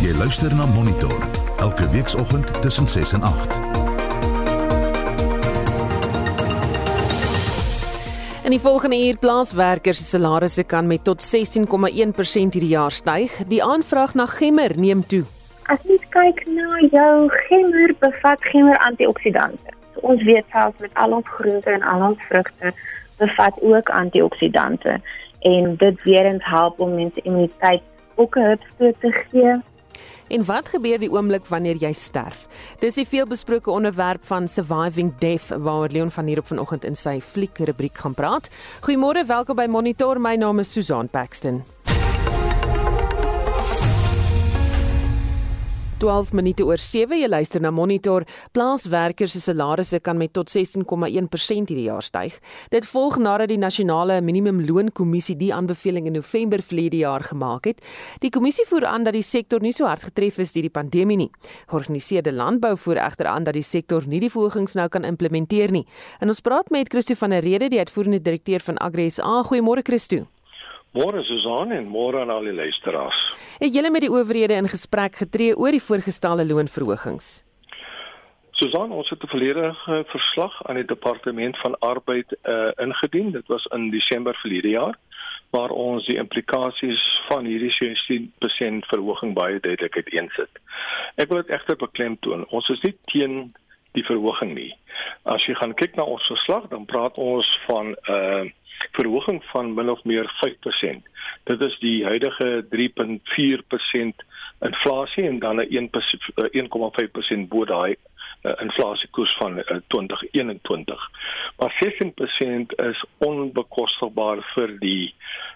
Jy luister na Monitor elke weekoggend tussen 6 en 8. In die volgende uur plaaswerkers se salarisse kan met tot 16,1% hierdie jaar styg. Die aanvraag na gemmer neem toe. As jy kyk na jou gemmer, bevat gemmer antioksidante. So ons weet selfs met al ons groente en al ons vrugte bevat ook antioksidante en dit weer eens help om mense immuniteit ook 'n hupstoot te gee. En wat gebeur die oomblik wanneer jy sterf? Dis die veelbesproke onderwerp van surviving death waaroor Leon van hier op vanoggend in sy fliek rubriek gaan praat. Goeiemôre, welkom by Monitor. My naam is Susan Paxton. 12 minute oor 7 jy luister na Monitor. Plaaswerkers se salarisse kan met tot 16,1% hierdie jaar styg. Dit volg nadat die nasionale minimumloonkommissie die aanbeveling in November verlede jaar gemaak het. Die kommissie voer aan dat die sektor nie so hard getref is deur die pandemie nie. Georganiseerde landbou voer egter aan dat die sektor nie die verhogings nou kan implementeer nie. En ons praat met Christo van der Rede die uitvoerende direkteur van Agri SA goeiemôre Christo Môre Susan en môre aan al die luisteraars. Het julle met die owerhede in gesprek getree oor die voorgestelde loonverhogings? Susan, ons het 'n volledige verslag aan die departement van arbeid uh, ingedien. Dit was in Desember verlede jaar waar ons die implikasies van hierdie 16% verhoging baie duidelik uiteensit. Ek wil dit egter beklemtoon. Ons is nie teen die verhoging nie. As jy gaan kyk na ons verslag, dan praat ons van 'n uh, eh, verhoging van min of meer 5%. Dit is die huidige 3.4% inflasie en dan 'n 1.5% bo daai uh, inflasiekoers van uh, 2021. Maar 16% is onbekostigbaar vir die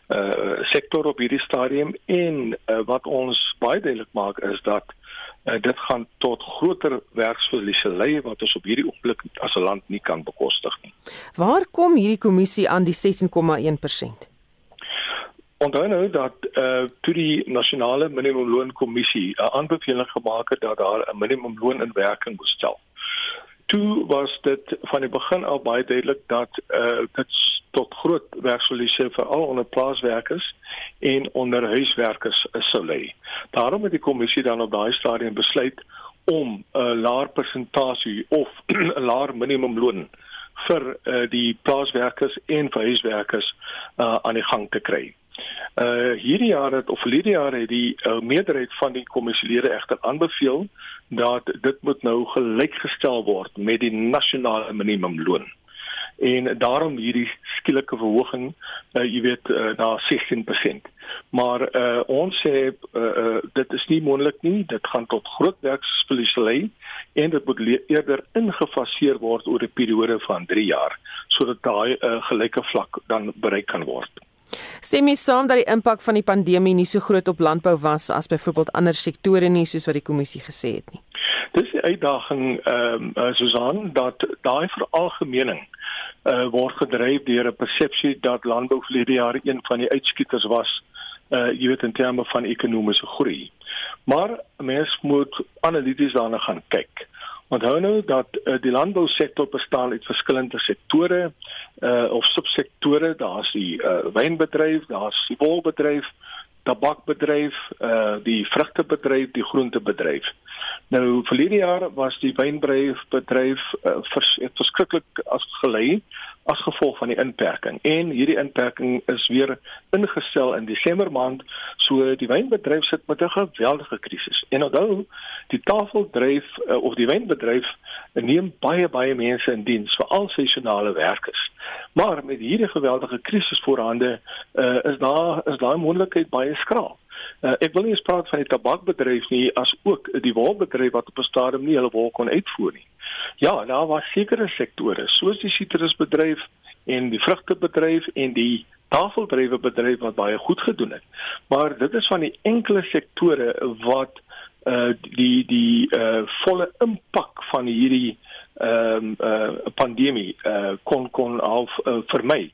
uh, sektor op hierdie stadium en uh, wat ons baie duidelik maak is dat uh, dit gaan tot groter werksverliese lei wat ons op hierdie oomblik as 'n land nie kan bekostig nie. Waar kom hierdie kommissie aan die 16,1%? Onthou nou dat eh uh, toe die nasionale minimumloonkommissie 'n aanbeveling gemaak het dat daar 'n minimumloon in werking moet stel. Toe was dit van die begin al baie duidelik dat uh, dit tot groot werksverliese veral onder plaaswerkers en onder huiswerkers sou lei. Daarom het die kommissie dan op daai stadium besluit om 'n laer persentasie of 'n laer minimumloon vir uh, die plaaswerkers en vir huiswerkers uh, aan die gang te kry. Uh hierdie jaar het of verlede jaar het die uh, meerderheid van die kommissielede egter aanbeveel dat dit moet nou gelykgestel word met die nasionale minimumloon en daarom hierdie skielike verhoging uh, jy weet uh, na 16%. Maar uh, ons sê uh, uh, dit is nie moontlik nie, dit gaan tot groot werksverliese lei en dit moet eerder ingefaseer word oor 'n periode van 3 jaar sodat daai uh, gelyke vlak dan bereik kan word. Stem jy saam dat die impak van die pandemie nie so groot op landbou was as byvoorbeeld ander sektore nie soos wat die kommissie gesê het nie? Dis die uitdaging ehm um, uh, Susan dat daai veralgemening uh, word gedryf deur 'n persepsie dat landbou verlede jaar een van die uitskieters was uh jy weet in terme van ekonomiese groei. Maar mens moet analities daarna gaan kyk. Onthou nou dat uh, die landbousektor bestaan uit verskillende sektore uh of subsektore. Daar's die uh wynbedryf, daar's die wolbedryf, tabakbedryf, uh die vrugtebedryf, die groentebedryf. Nou verlede jaar was die wynbedryf bedryf uh, vers, verskriklik as gelei as gevolg van die inperking. En hierdie inperking is weer ingestel in Desember maand so die wynbedryf sit met 'n geweldige krisis. En onthou die tafeldryf uh, of die wynbedryf neem baie baie mense in diens veral seisonale werkers. Maar met hierdie geweldige krisis voorhande uh, is daar is daai moontlikheid baie skraal Uh, ek wil nie eens praat van die tabakbedryf nie as ook die wolbedryf wat op 'n stadium nie hulle wol kon uitvoer nie. Ja, daar was sekere sektore soos die sitrusbedryf en die vrugtebedryf en die tafeldrywerbedryf wat baie goed gedoen het. Maar dit is van die enkele sektore wat uh die die uh volle impak van hierdie ehm um, uh pandemie uh kon kon al uh, vermy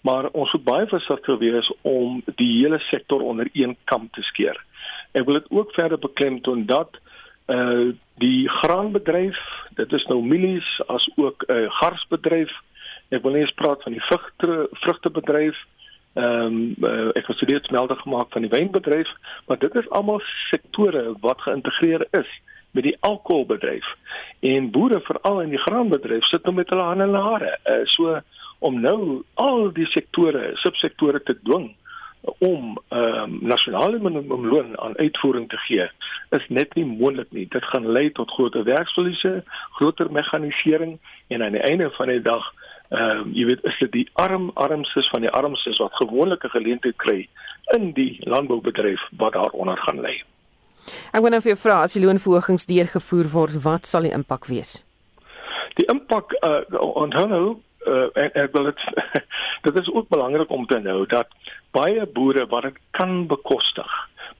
maar ons moet baie versigtig wees om die hele sektor onder een kam te skeer. Ek wil dit ook verder beklemtoon dat uh die graanbedryf, dit is nou mielies as ook 'n uh, garsbedryf. Ek wil nie eens praat van die vrugte vrugtebedryf Ehm um, uh, ek het steeds melde gemaak van die wynbedryf, maar dit is almal sektore wat geïntegreer is met die alkoholbedryf. En boere veral in die graanbedryf sit nou met hulle hande in hulle hare. Uh, so om nou al die sektore, subsektore te dwing om ehm um, nasionale minimumloon aan uitvoering te gee is net nie moontlik nie. Dit gaan lei tot groter werksverliese, groter mekanisering en aan die einde van die dag ehm um, jy weet is dit die arm armstes van die armstes wat gewoonlik 'n geleentheid kry in die landboubedryf wat daaronder gaan lê. Ek wil nou vir jou vra as die loonverhogings deurgevoer word, wat sal die impak wees? Die impak uh, onthou nou uh, en ek wil dit dit is ook belangrik om te nou dat baie boere wat dit kan bekostig,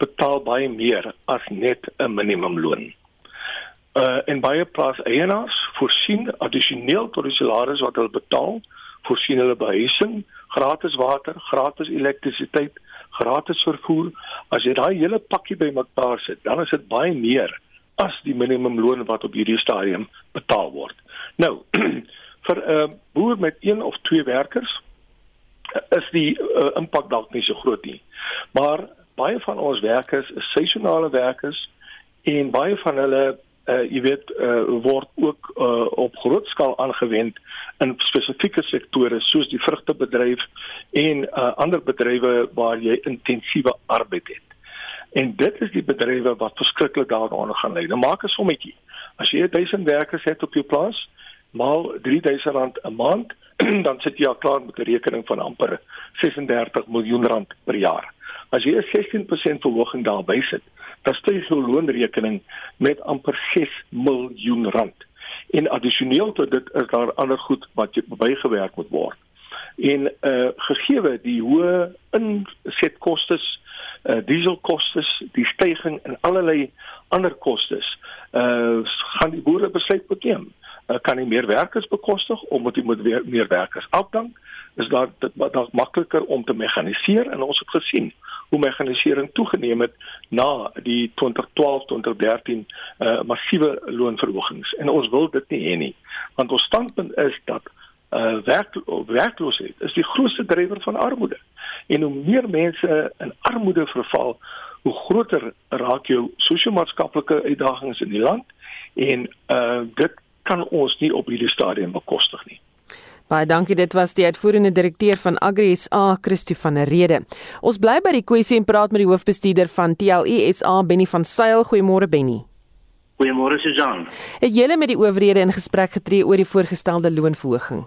betaal baie meer as net 'n minimumloon. Uh en baie plaas eienaars voorsien addisioneel tot die salaris wat hulle betaal, voorsien hulle behuising, gratis water, gratis elektrisiteit, gratis vervoer. As jy daai hele pakkie bymekaar sit, dan is dit baie meer as die minimumloon wat op hierdie stadium betaal word. Nou vir 'n uh, boer met een of twee werkers uh, is die uh, impak dalk nie so groot nie. Maar baie van ons werkers is seisonale werkers en baie van hulle uh, jy weet uh, word ook uh, op groot skaal aangewend in spesifieke sektore soos die vrugtebedryf en uh, ander bedrywe waar jy intensiewe arbeid het. En dit is die bedrywe wat verskriklik daaronder gaan lê. Nou maak 'n sommetjie. As jy 1000 werkers het op jou plaas, maal R3000 'n maand, dan sit jy al klaar met 'n rekening van amper 36 miljoen rand per jaar. As jy 'n 16% verhoging daarby sit, dan styg jou loonrekening met amper 6 miljoen rand. En addisioneel tot dit is daar ander goed wat bygewerk moet word. En uh gegee die hoë insetkostes, uh dieselkostes, die stygings in allerlei ander kostes, uh gaan die boere besluit bekem uh, kan nie meer werkers bekostig omdat jy moet weer meer werkers afdank. Is daar dit dalk makliker om te mekaniseer en ons het gesien hoe mekanisering toegeneem het na die 2012 tot 2013 uh, massiewe loonverhogings. En ons wil dit nie hê nie want ons standpunt is dat uh, werk werkloosheid is die grootste drywer van armoede. En hoe meer mense in armoede verval hoe groter raak jou sosio-maatskaplike uitdagings in die land. En uh, dit kan ons nie op hierdie stadium bekostig nie. Baie dankie. Dit was die uitvoerende direkteur van Agri SA, Christo van der Rede. Ons bly by die kwessie en praat met die hoofbestuurder van TLE SA, Benny van Sail. Goeiemôre Benny. Goeiemôre Susan. Het julle met die owerhede in gesprek getree oor die voorgestelde loonverhoging?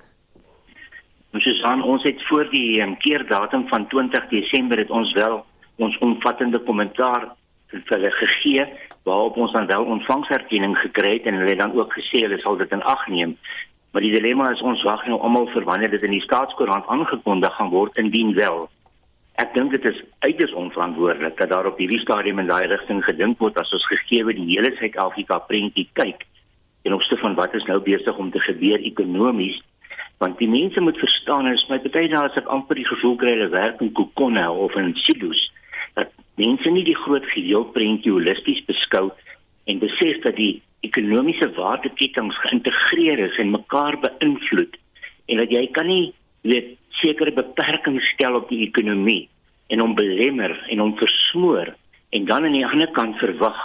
Ons is aan ons het voor die um, keerdatum van 20 Desember het ons wel ons omvattende kommentaar vir hulle gegee waarop ons dan wel ontvangserkenning gekry het en hulle dan ook gesê hulle sal dit in ag neem. Maar die dilemma is ons wag nou almal vir wanneer dit in die staatskoerant aangekondig gaan word indien wel. Ek dink dit is uiters onverantwoordelik dat daar op hierdie stadium in daai rigting gedink word as ons gegee die hele Suid-Afrika prentjie kyk en opste van wat is nou besig om te gebeur ekonomies want die mense moet verstaan en is my baie daar as ek amper die gevoel kry hulle werk in kokonne of in silo's dat mense nie die groot geheel prentjie holisties beskou en besef dat die ekonomiese waardeketings geïntegreer is en mekaar beïnvloed en dat jy kan nie weet sekere beperkings stel op die ekonomie en hom belemmer en hom versmoor en dan aan die ander kant verwag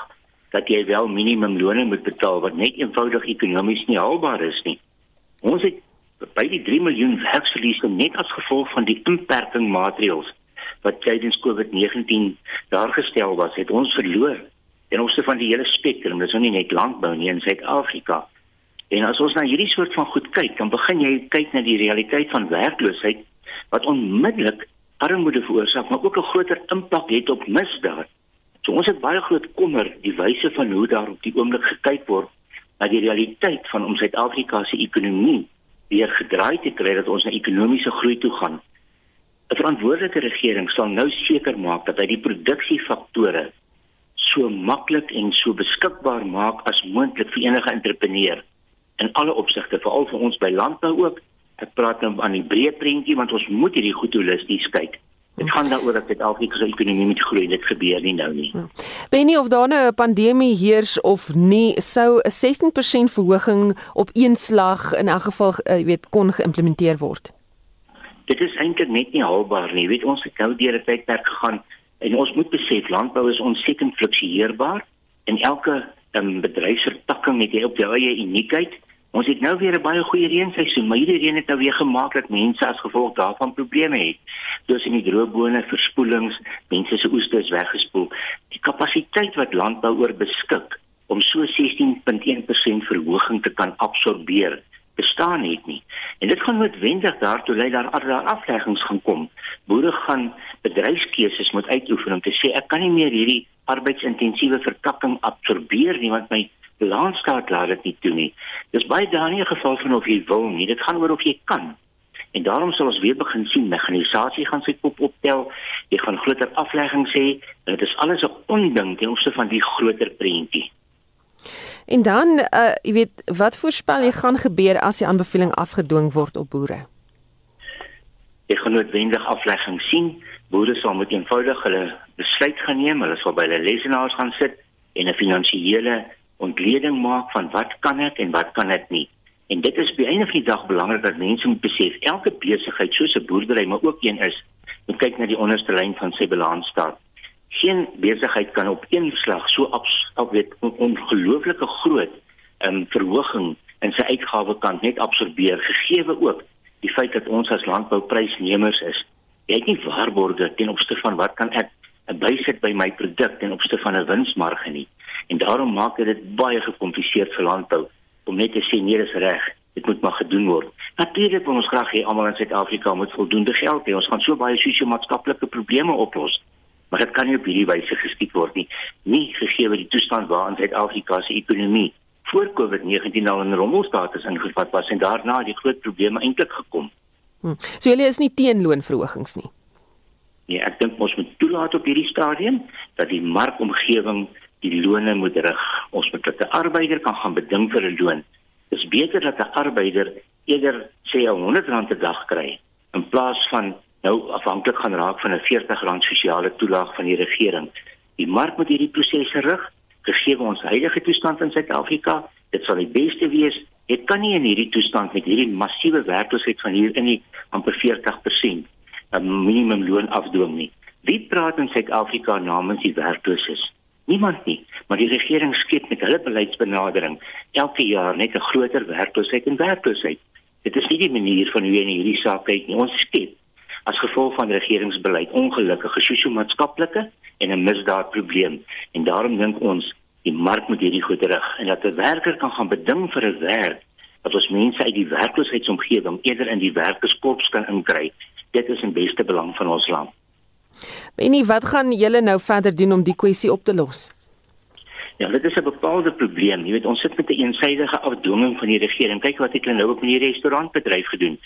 dat jy wel minimumlone moet betaal wat net eenvoudig ekonomies nie haalbaar is nie. Ons het by die 3 miljoen werksverliese net as gevolg van die inperking maatreëls wat tydens COVID-19 daar gestel was, het ons verloor en ons het van die hele spektrum, dis nou nie net landbou nie in Suid-Afrika. En as ons na hierdie soort van goed kyk, dan begin jy kyk na die realiteit van werkloosheid wat onmiddellik armoede veroorsaak, maar ook 'n groter impak het op misdaad. So ons het baie groot kommer die wyse van hoe daar op die oomblik gekyk word na die realiteit van om Suid-Afrika se ekonomie weer gedraai te kry dat ons na ekonomiese groei toe gaan. 'n verantwoordelike regering sal nou seker maak dat hy die produksiefaktore so maklik en so beskikbaar maak as moontlik vir enige entrepreneur in alle opsigte veral vir ons by landbou ook. Ek praat nou aan die breë prentjie want ons moet hierdie goed holisties kyk. Dit gaan daaroor dat Suid-Afrika se ekonomie moet groei. Dit gebeur nie nou nie. Ja. Benny of daar nou 'n pandemie heers of nie sou 'n 16% verhoging op een slag in elk geval uh, weet kon geïmplementeer word dit is eintlik net nie haalbaar nie. Jy weet ons het nou deur 'n tydperk gegaan en ons moet besef landbou is ontsettend fluktueerbaar en elke um, bedryfsvertakking het jy op jou eie uniekheid. Ons het nou weer 'n baie goeie reenseisoen, maar hierdie reën het nou weer gemaak dat mense as gevolg daarvan probleme het. Dus in die droëbone, verspoelings, mense se oeste is weggespoel. Die kapasiteit wat landbou oor beskik om so 16.1% verhoging te kan absorbeer, bestaan net nie. En dit gaan noodwendig daartoe lei dat daar afleggings gaan kom. Boere gaan bedryfskeuses moet uitoefen om te sê ek kan nie meer hierdie arbeidsintensiewe vertakking absorbeer nie want my landstaat laat dit nie toe nie. Dis baie daar nie 'n geval van of jy wil nie, dit gaan oor of jy kan. En daarom sal ons weer begin sien mekanisasie gaan sy kop optel. Jy gaan groter afleggings hê. Dit is alles 'n onding ten opsigte van die groter prentjie. En dan, uh, jy weet, wat voorspel jy gaan gebeur as die aanbeveling afgedwing word op boere? Ek gaan noodwendig aflegging sien. Boere sal moet eenvoudig hulle besluit geneem, hulle sal by hulle lesenaars gaan sit en 'n finansiële ontleding maak van wat kan ek en wat kan ek nie. En dit is by einde van die dag belangrik dat mense moet besef elke besigheid soos 'n boerdery maar ook een is, moet kyk na die onderste lyn van sy balansstaat geen besigheid kan op een slag so op weet ongelooflike groot um, verhoging in sy uitgawekant net absorbeer gegee ook die feit dat ons as landbouprysnemers is. Jy het nie waarborge ten opsigte van wat kan ek bysit by my produk ten opsigte van 'n winsmarge nie. En daarom maak dit baie gekompliseerd vir landbou om net te sê nee dis reg dit moet maar gedoen word. Natuurlik wil ons graag hê almal in Suid-Afrika moet voldoende geld hê. Ons gaan so baie sosio-maatskaplike probleme oplos maar dit kan nie op hierdie wyse geskied word nie nie gegee word die toestand waarin Suid-Afrika se ekonomie voor COVID-19 al in rommelstatus ingevat was en daarna die groot probleme eintlik gekom. Hm. So julle is nie teen loonverhogings nie. Nee, ek dink ons moet toelaat op hierdie stadium dat die markomgewing die loone moet rig. Ons moet dat 'n arbeider kan gaan beding vir 'n loon. Dit is beter dat 'n arbeider eerder sê 100 rand 'n dag kry in plaas van nou afhanklik gaan raak van 'n R40 sosiale toelaag van die regering. Die mark moet hierdie prosesse rig, gegee ons huidige toestand in Suid-Afrika. Dit sal die beste wees. Dit kan nie in hierdie toestand met hierdie massiewe werkloosheid van hier in die amper 40% 'n minimumloon afdwing nie. Wie praat in Suid-Afrika namens die werklooses? Niemand nie, maar die regering skep met hulle beleidsbenadering elke jaar net 'n groter werkloosheid en werkloosheid. Dit is nie die manier van hoe jy in hierdie saak kyk nie. Ons skep as gevolg van regeringsbeleid ongelukkige sosio-maatskaplike en 'n misdaadprobleem en daarom dink ons die mark moet hierdie goed rig en dat 'n werker kan gaan beding vir 'n werk dat ons mense uit die werkloosheidsomgewing eerder in die werkerskorps kan inkry dit is in beste belang van ons land. Benie, wat gaan julle nou verder doen om die kwessie op te los? Ja, dit is 'n bepaalde probleem. Jy weet, ons sit met 'n een eensidedige afdwinging van die regering. Kyk wat het hulle nou op met die restaurantbedryf gedoen.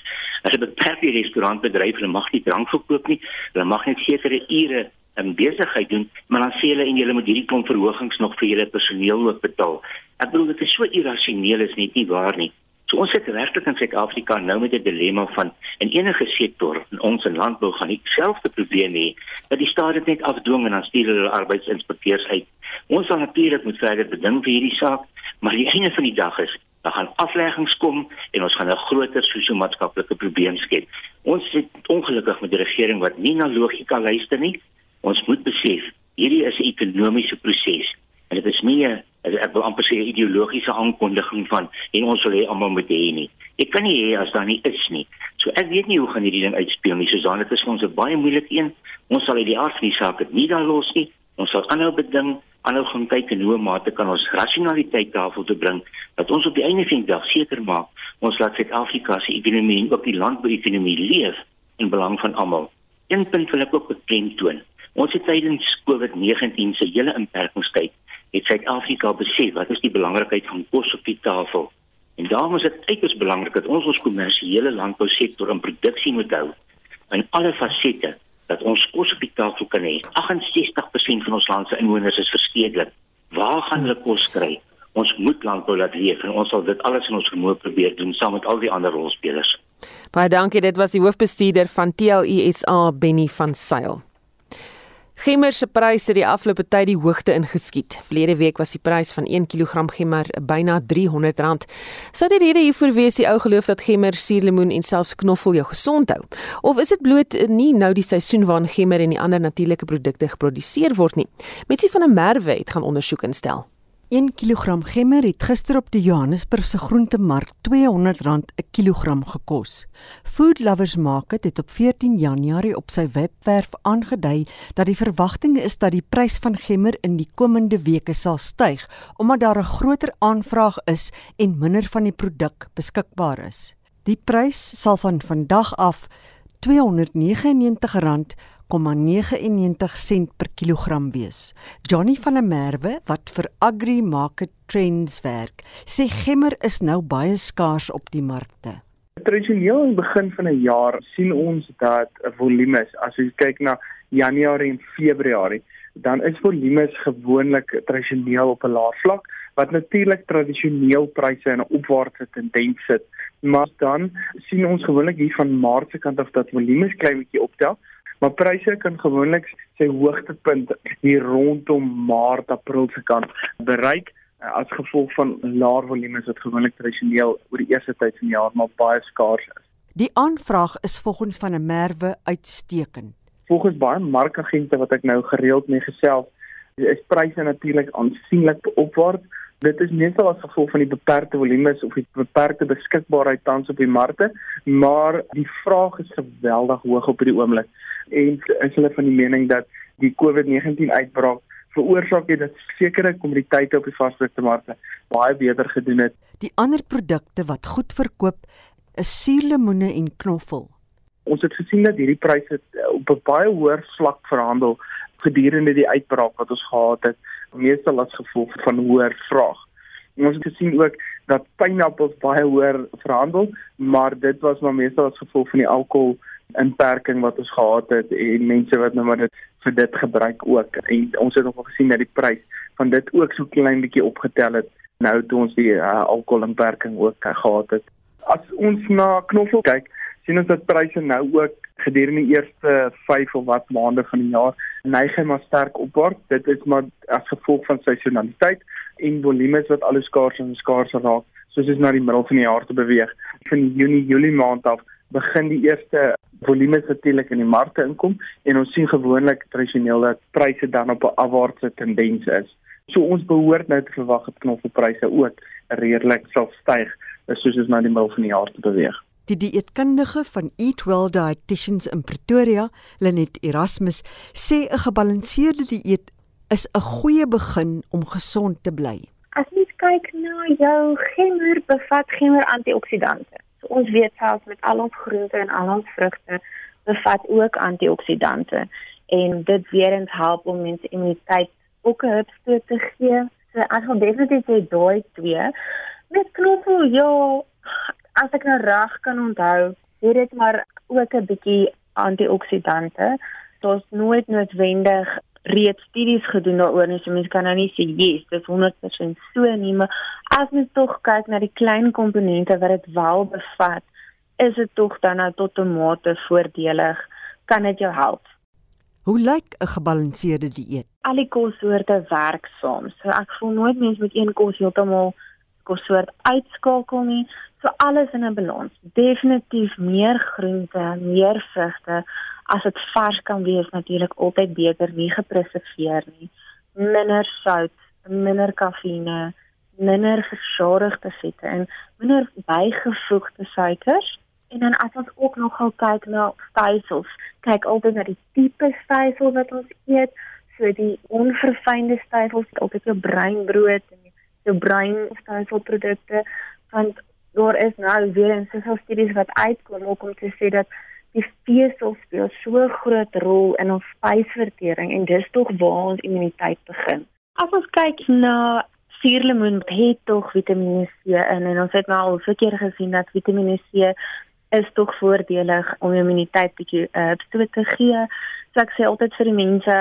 As 'n beperkte restaurantbedryf, hulle mag nie drank verkoop nie. Hulle mag net sekere ure in besigheid doen, maar dan sê hulle en julle moet hierdie klomp verhogings nog vir julle personeel ook betaal. Ek bedoel dit is so irrasioneel is net nie waar nie. So ons sit regtig in Suid-Afrika nou met 'n dilemma van in enige sektor in ons landbou gaan dieselfde probleem hê dat die staat dit net afdwing en dan stuur hulle arbeidsinspekteurs uit. Ons sal natuurlik moet verder beding vir hierdie saak, maar die einde van die dag is daar gaan afleggings kom en ons gaan 'n groter sosio-maatskaplike probleem skep. Ons sit ongelukkig met 'n regering wat nie na logika luister nie. Ons moet besef hierdie is 'n ekonomiese proses en dit is nie 'n ek wil amper sê ideologiese aankondiging van en ons wil hê almal moet hê nie. Ek kan nie hê as daar nie is nie. So ek weet nie hoe gaan hierdie ding uitspeel nie. Susan, dit is ons 'n baie moeilike een. Ons sal uit die aard van die saak dit nie dan los nie. Ons sal aanhou beding, aanhou gaan kyk en hoe mate kan ons rasionaliteit tafel toe bring dat ons op die einde van die dag seker maak ons laat Suid-Afrika se ekonomie en ook die landbouekonomie leef in belang van almal. Een punt wil ek ook beklemtoon. Ons het tydens COVID-19 se hele inperkingstyd het Suid-Afrika besef wat is die belangrikheid van kos op die tafel. En daarom is dit uiters belangrik dat ons ons kommersiële landbousektor in produksie moet hou in alle fasette dat ons kos op die tafel kan hê. 68% van ons land se inwoners is verstedelik. Waar gaan hulle kos kry? Ons moet landbou laat leef en ons sal dit alles in ons vermoë probeer doen saam met al die ander rolspelers. Baie dankie, dit was die hoofbestuurder van TLUSA Benny van Sail. Gemmer se pryse het die afgelope tyd die hoogte ingeskiet. Verlede week was die prys van 1 kg gemmer byna R300. Sou dit rede hiervoor wees die ou geloof dat gemmer, suurlemoen en selfs knoffel jou gesond hou? Of is dit bloot nie nou die seisoen waarin gemmer en die ander natuurlike produkte geproduseer word nie? Metsie van der Merwe het gaan ondersoek instel. 1 kg gemmer het gister op die Johannesburgse groentemark R200 'n kilogram gekos. Food Lovers Market het op 14 Januarie op sy webwerf aangedui dat die verwagting is dat die prys van gemmer in die komende weke sal styg omdat daar 'n groter aanvraag is en minder van die produk beskikbaar is. Die prys sal van vandag af R299 0,99 sent per kilogram wees. Johnny van der Merwe wat vir Agri Market Trends werk, sê gemmer is nou baie skaars op die markte. Tradisioneel aan die begin van 'n jaar sien ons dat 'n volume is as jy kyk na Januarie en Februarie, dan is volumes gewoonlik tradisioneel op 'n laer vlak wat natuurlik tradisioneel pryse in 'n opwaartse tendens sit. Maar dan sien ons gewoonlik hier van Maart se kant af dat volumes klein bietjie optel maar pryse kan gewoonlik sy hoogtepunt hier rondom Maart April se kant bereik eh, as gevolg van laer volumes wat gewoonlik tradisioneel oor die eerste tyd van die jaar maar baie skaars is. Die aanvraag is volgens van 'n merwe uitstekend. Volgens baie markagente wat ek nou gereeld mee gesels, is pryse natuurlik aansienlik opwaarts Dit is meestal as gevolg van die beperkte volumes of die beperkte beskikbaarheid tans op die markte, maar die vraag is geweldig hoog op hierdie oomblik. En is hulle van die mening dat die COVID-19 uitbraak veroorsaak het dat sekere kommoditeite op die vasdrukte markte baie beter gedoen het. Die ander produkte wat goed verkoop is suurlemoene en knoffel. Ons het gesien dat hierdie pryse op 'n baie hoër vlak verhandel gedurende die uitbraak wat ons gehad het meestal as gevolg van hoër vraag. En ons het gesien ook dat pineappels baie hoër verhandel, maar dit was maar meestal as gevolg van die alkohol inperking wat ons gehad het en mense wat nou maar dit vir dit gebruik ook. En ons het ook gesien dat die prys van dit ook so klein bietjie opgetel het nou toe ons die uh, alkohol inperking ook uh, gehad het. As ons na knoffel kyk, sien ons dat pryse nou ook gedurende die eerste 5 of wat maande van die jaar neig hy maar sterk opwaarts. Dit is maar as gevolg van seisonaliteit en volumes wat alles skaars en skaarser raak soos ons na die middel van die jaar te beweeg. Van Junie, Julie maand af begin die eerste volumes natuurlik in die markte inkom en ons sien gewoonlik tradisioneel dat pryse dan op 'n afwaartse tendens is. So ons behoort nou te verwag dat knoffelpryse ook redelik sal styg soos ons na die middel van die jaar te beweeg. Die dieetkundige van Eatwell Dietitians in Pretoria, Lenet Erasmus, sê 'n gebalanseerde dieet is 'n goeie begin om gesond te bly. As jy kyk na jou gemmer, bevat gemmer antioksidante. Ons weet selfs met al ons groente en al ons vrugte bevat ook antioksidante en dit weer eens help om mense immuniteit ook 'n hupstoot te gee. So ek wil definitief sê daai twee met knoffel ja as ek nou reg kan onthou, het dit maar ook 'n bietjie antioksidante. Daar's nooit noodwendig reeds studies gedoen daaroor nie, so mense kan nou nie sê yes, dit is 100% so nie, maar as mens tog kyk na die klein komponente wat dit wel bevat, is dit tog dan nou tot 'n mate voordelig, kan dit jou help. Hoe lyk 'n gebalanseerde dieet? Al die kossoorte werk saam. So ek voel nooit mense met een kos heeltemal kossoort uitskakel nie. So alles in 'n balans. Definitief meer groente, meer vrugte as dit vars kan wees natuurlik altyd beter nie gepreserveer nie. Minder sout, minder kafeïne, minder versadigde vette en minder bygevoegde suikers. En dan as ons ook nog gou kyk na stysels, kyk altyd na die tipe stysel wat ons eet, so die onverfynde stysels, altyd jou breinbrood en jou breinstysel-produkte want daar is nou weer in soveel studies wat uitkom ook om te sê dat die vesel speel so 'n groot rol in ons spysvertering en dis tog waar ons immuniteit begin. As ons kyk na suurlemoen, het tog Vitamiene C in en ons het nou al verkeer gesien dat Vitamiene C is tog voordelig om immuniteit bietjie uh, te gee. So ek sê altyd vir die mense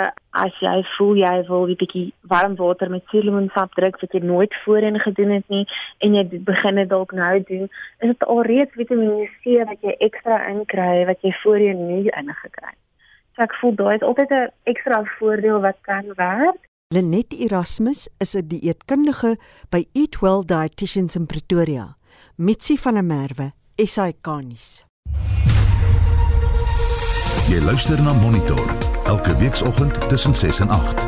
as jy voel jy wil 'n bietjie warm water met suurlemoensap drink wat jy nooit voorheen gedoen het nie en jy begin dit dalk nou doen, is dit alreeds Vitamiene C wat jy ekstra inkry wat jy voorheen nie ingekry het. So ek voel daai is altyd 'n ekstra voordeel wat kan werk. Lenet Erasmus is 'n dieetkundige by Eatwell Dietitians in Pretoria. Mitsi van der Merwe, SAK-nuus. Jy luister na Monitor elke weekoggend tussen 6 en 8.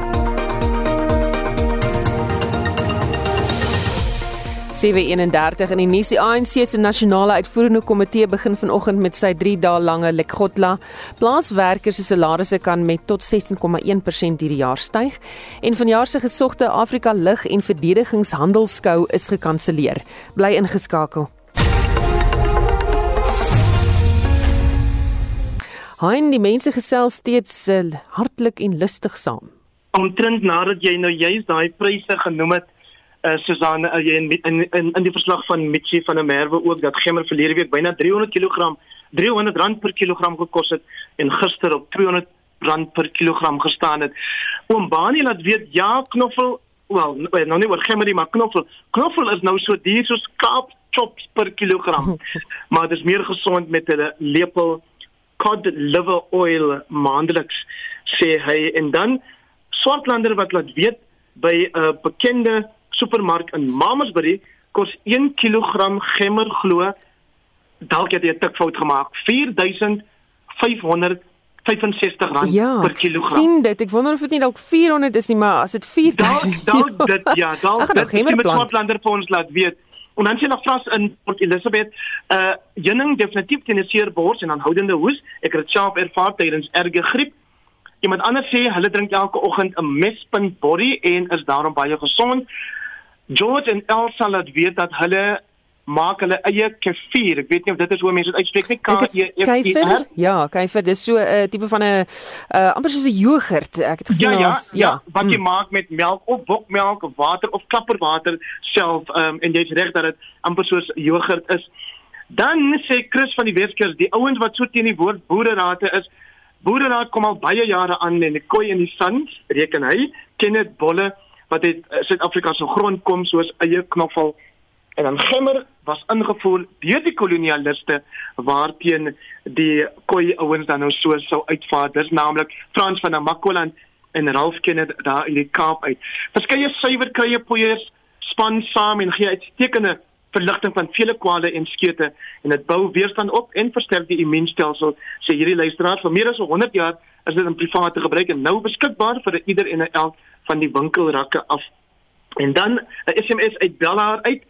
731 in die nuus die ANC se nasionale uitvoerende komitee begin vanoggend met sy 3 dae lange Lekgotla. Plaaswerkers se salarisse kan met tot 16,1% hierdie jaar styg en vanjaar se gesogte Afrika lig en verdedigingshandelskou is gekanselleer. Bly ingeskakel. Hein, die mense gesels steeds uh, hartlik en lustig saam. Omtrent nadat jy nou juist daai pryse genoem het, uh, Susan uh, in, in in in die verslag van Mitchie van der Merwe ook dat gemmer verlede week byna 300 kg 300 rand per kilogram gekos het en gister op 200 rand per kilogram gestaan het. Oom Bani laat weet ja knoffel wel nou nie oor gemmer maar knoffel knoffel is nou so duur soos Kaap chops per kilogram. maar dit is meer gesond met 'n lepel cod liver oil maandeliks sê hy en dan swartlander wat laat weet by 'n uh, bekende supermark in Mamasbury kos 1 kg gemmer glo dalk het jy 'n tik fout gemaak 4565 rand ja, per kilogram. Ja, sien dit. Ek wonder of dit nie dalk 400 is nie, maar as dit 4000 dalk dalk dit ja, dalk dit gemmer met Swartlander vir ons laat weet. En dan sien nog vras in Port Elizabeth, uh heuning definitief teen 'n seer bors en aanhoudende hoes. Ek het dit self ervaar tydens erge griep. Iemand anders sê hulle drink elke oggend 'n mespunt body en is daarom baie gesond. George en Elsa laat weet dat hulle maak hulle eie kefir. Ek weet nie of dit is hoe mense dit uitspreek nie. K E F I R. Ja, kefir. Dis so 'n uh, tipe van 'n uh, amper soos 'n jogurt. Ek het gesien ja, ja, als, ja, ja, wat jy mm. maak met melk of bokmelk of water of klapperwater self um, en jy's reg dat dit amper soos jogurt is. Dan sê Chris van die Weskus, die ouens wat so teen die woord boererate is, boereraad kom al baie jare aan en die koei in die sand, reken hy, ken dit bolle wat uit uh, Suid-Afrika se grond kom soos eie knoffel en dan gemmer was ingevoer deur die kolonialiste waarteen die koei ouens dan nou so sou uitvaar dis naamlik Frans van Namakoland en Ralph Kenneth daar in die Kaap uit verskeie suiwer krye poeiers span saam en gee uitstekende verligting van vele kwale en skete en dit bou weerstand op en versterk die immuunstelsel sê hierdie luisteraar vir meer as 100 jaar is dit in private gebruik en nou beskikbaar vir ieder en elk van die winkelrakke af. En dan 'n SMS uit Bellaar uit.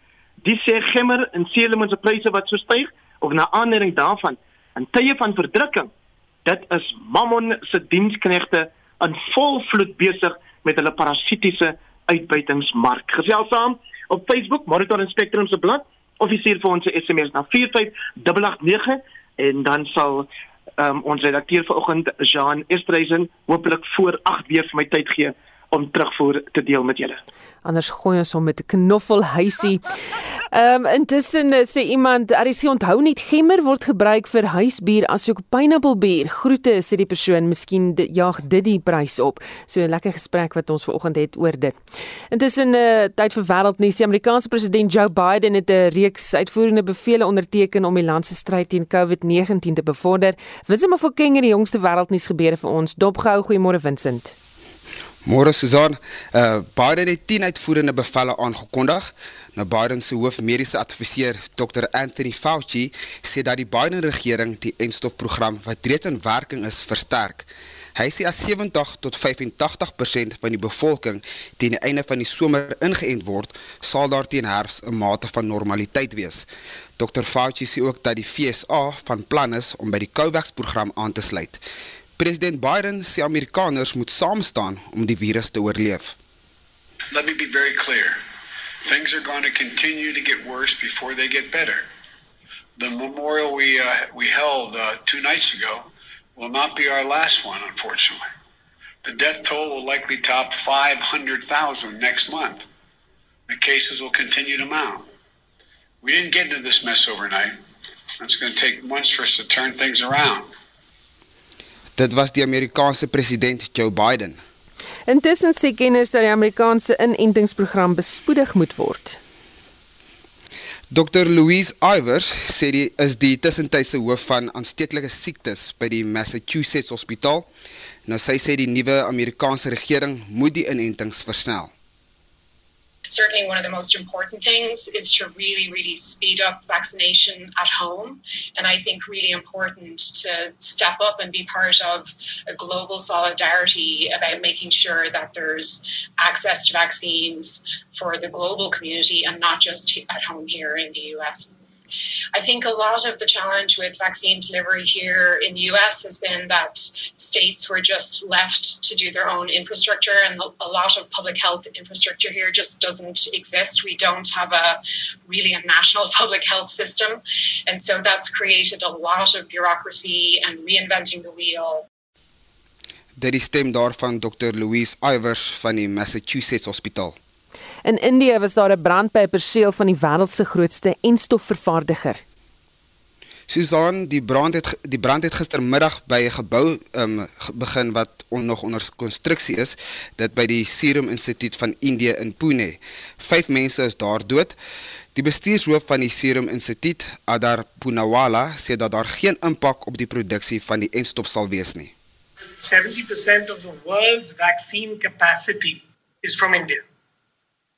Die sê gemmer en seelemens se pryse wat so styg of na aanleiding daarvan in tye van verdrukking. Dit is Mammon se diensknegte in vol vloed besig met hulle parasitiese uitbuitingsmark. Gesels saam op Facebook Monitor Spectrum se blad of jy stuur vir ons 'n SMS na 45889 en dan sal um, ons redakteur vanoggend Jean Estreisen hopelik voor 8 weer vir my tyd gee om terugvoer te deel met julle. Anders gooi ons hom met 'n knoffelhuisie. Ehm um, intussen eh, sê iemand, "Aris, onthou net gemmer word gebruik vir huisbier asook pineappelbier." Groete sê die persoon, "Miskien jaag dit die prys op." So 'n lekker gesprek wat ons vanoggend het oor dit. Intussen 'n uh, tyd vir wêreldnuus. Die Amerikaanse president Joe Biden het 'n reeks uitvoerende bevele onderteken om die land se stryd teen COVID-19 te bevorder. Winsima Fokeng het die jongste wêreldnuus gebeure vir ons. Dopgehou, goeiemôre Vincent. Môre Susan, uh Biden het 10 uitvoerende bevele aangekondig. Nou Biden se hoofmediese adviseur, Dr Anthony Fauci, sê dat die Biden regering die enstofprogram wat reeds in werking is, versterk. Hy sê as 70 tot 85% van die bevolking teen die einde van die somer ingeënt word, sal daar teen herfs 'n mate van normaliteit wees. Dr Fauci sê ook dat die FSA van plan is om by die COVAX-program aan te sluit. President Biden sê Amerikaners moet saam staan om die virus te oorleef. Let me be very clear. Things are going to continue to get worse before they get better. The memorial we uh, we held uh, two nights ago will not be our last one, unfortunately. The death toll will likely top 500,000 next month. The cases will continue to mount. We didn't get into this mess overnight. It's going to take months for us to turn things around. Dit was die Amerikaanse president Joe Biden. Intussen sê kenners dat die Amerikaanse inentingsprogram bespoedig moet word. Dr Louise Ivers sê die is die tussentydse hoof van aansteeklike siektes by die Massachusetts Hospitaal. Nou sy sê die nuwe Amerikaanse regering moet die inentings versnel. Certainly one of the most important things is to really, really speed up vaccination at home. And I think really important to step up and be part of a global solidarity about making sure that there's access to vaccines for the global community and not just at home here in the US. I think a lot of the challenge with vaccine delivery here in the US has been that states were just left to do their own infrastructure, and a lot of public health infrastructure here just doesn't exist. We don't have a really a national public health system, and so that's created a lot of bureaucracy and reinventing the wheel. Dit is stem daarvan Dr Louise Ivers van die Massachusetts Hospitaal. In Indië was daar 'n brand by 'n perseel van die wêreld se grootste enstofvervaardiger. Susan, die brand het die brand het gistermiddag by 'n gebou um, begin wat on, nog onder konstruksie is, dit by die Serum Instituut van Indië in Pune. Vyf mense is daar dood. Die bestuurshoof van die Serum Instituut, Adar Poonawala, sê dat daar geen impak op die produksie van die enstof sal wees nie. 70% of the world's vaccine capacity is from India.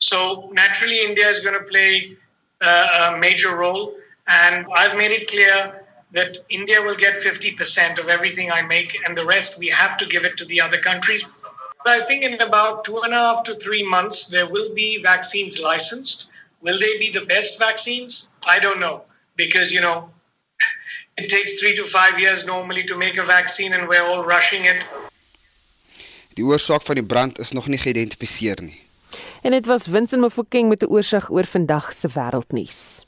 So naturally, India is going to play uh, a major role. And I've made it clear that India will get 50% of everything I make, and the rest we have to give it to the other countries. I think in about two and a half to three months, there will be vaccines licensed. Will they be the best vaccines? I don't know. Because, you know, it takes three to five years normally to make a vaccine, and we're all rushing it. Die oorsaak van die brand is geïdentifiseer nie. En dit was Vincent Mofokeng met 'n oorsig oor vandag se wêreldnuus.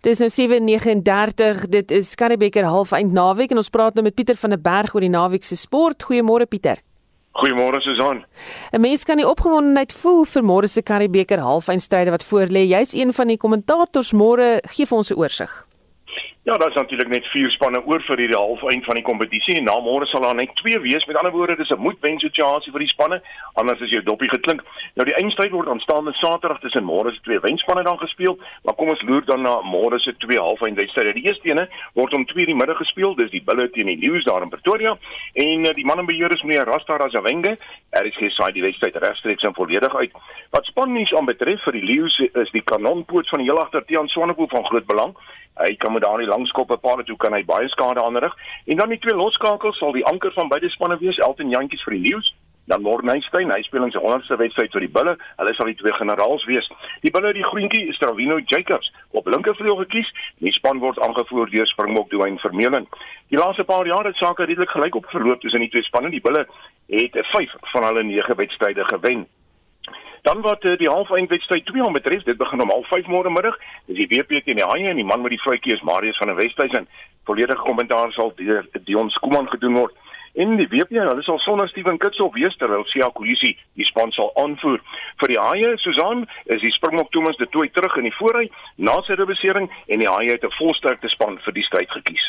Dis nou 7:39. Dit is Karibeker halfeind naweek en ons praat nou met Pieter van der Berg oor die naweek se sport. Goeiemôre Pieter. Goeiemôre Susan. 'n Mens kan die opgewondenheid voel vir môre se Karibeker halfeindstryde wat voorlê. Jy's een van die kommentators môre. Gee vir ons 'n oorsig. Ja, daar's natuurlik net vier spanne oor vir hierdie halfeind van die kompetisie en na môre sal daar net twee wees. Met ander woorde, dis 'n moedwen situasie vir die spanne, anders is jou doppie geklink. Nou die eindstryd word aanstaande Saterdag tussen môre se twee wenspanne dan gespeel, maar kom ons loer dan na môre se twee halfeindwedstryde. Die eerste ene word om 2:00 die middag gespeel, dis die Bulle teen die Lions daar in Pretoria en uh, die man en beheer is meneer Rasta Razawenge. Er is gesaai die wedstryd regstreeks en volledig uit. Wat spannuus aanbetref vir die Lions is die kanonpoot van die heel agter Tiaan Swanepoel van groot belang. Hy kan met daardie langskop bepaal toe kan hy baie skade aanrig. En dan die twee loskakels sal die anker van beide spanne wees, Elton Jantjies vir die Lions. Dan Mornstein, hy speel in sy 100ste wedstryd vir die Bulle. Hulle sal die twee generaals wees. Die Bulle die groentjie is Travino Jacobs op linkervleuel gekies. Die span word aangevoer deur Springbok Dwayne Vermeulen. Die laaste paar jaar het sake redelik gelyk op verloop tussen die twee spanne. Die Bulle het 5 van hulle 9 wedstryde gewen. Dan wat uh, die halfeindwedstryd 2 om betref, dit begin om 05:30 môre middag. Dis die WP teen die Haie en die man met die vrytjie is Marius van der Westhuizen. Volledige kommentaar sal deur Dion Skuman gedoen word. En die WP, hulle sal sonder Steven Kitshoff wees terwyl Sia Kolisi die span sal aanvoer. Vir die Haie, Susan, is die Springbok Thomas de Tooi terug in die voorry na sy rebesering en die Haie het 'n volsterkte span vir die stryd gekies.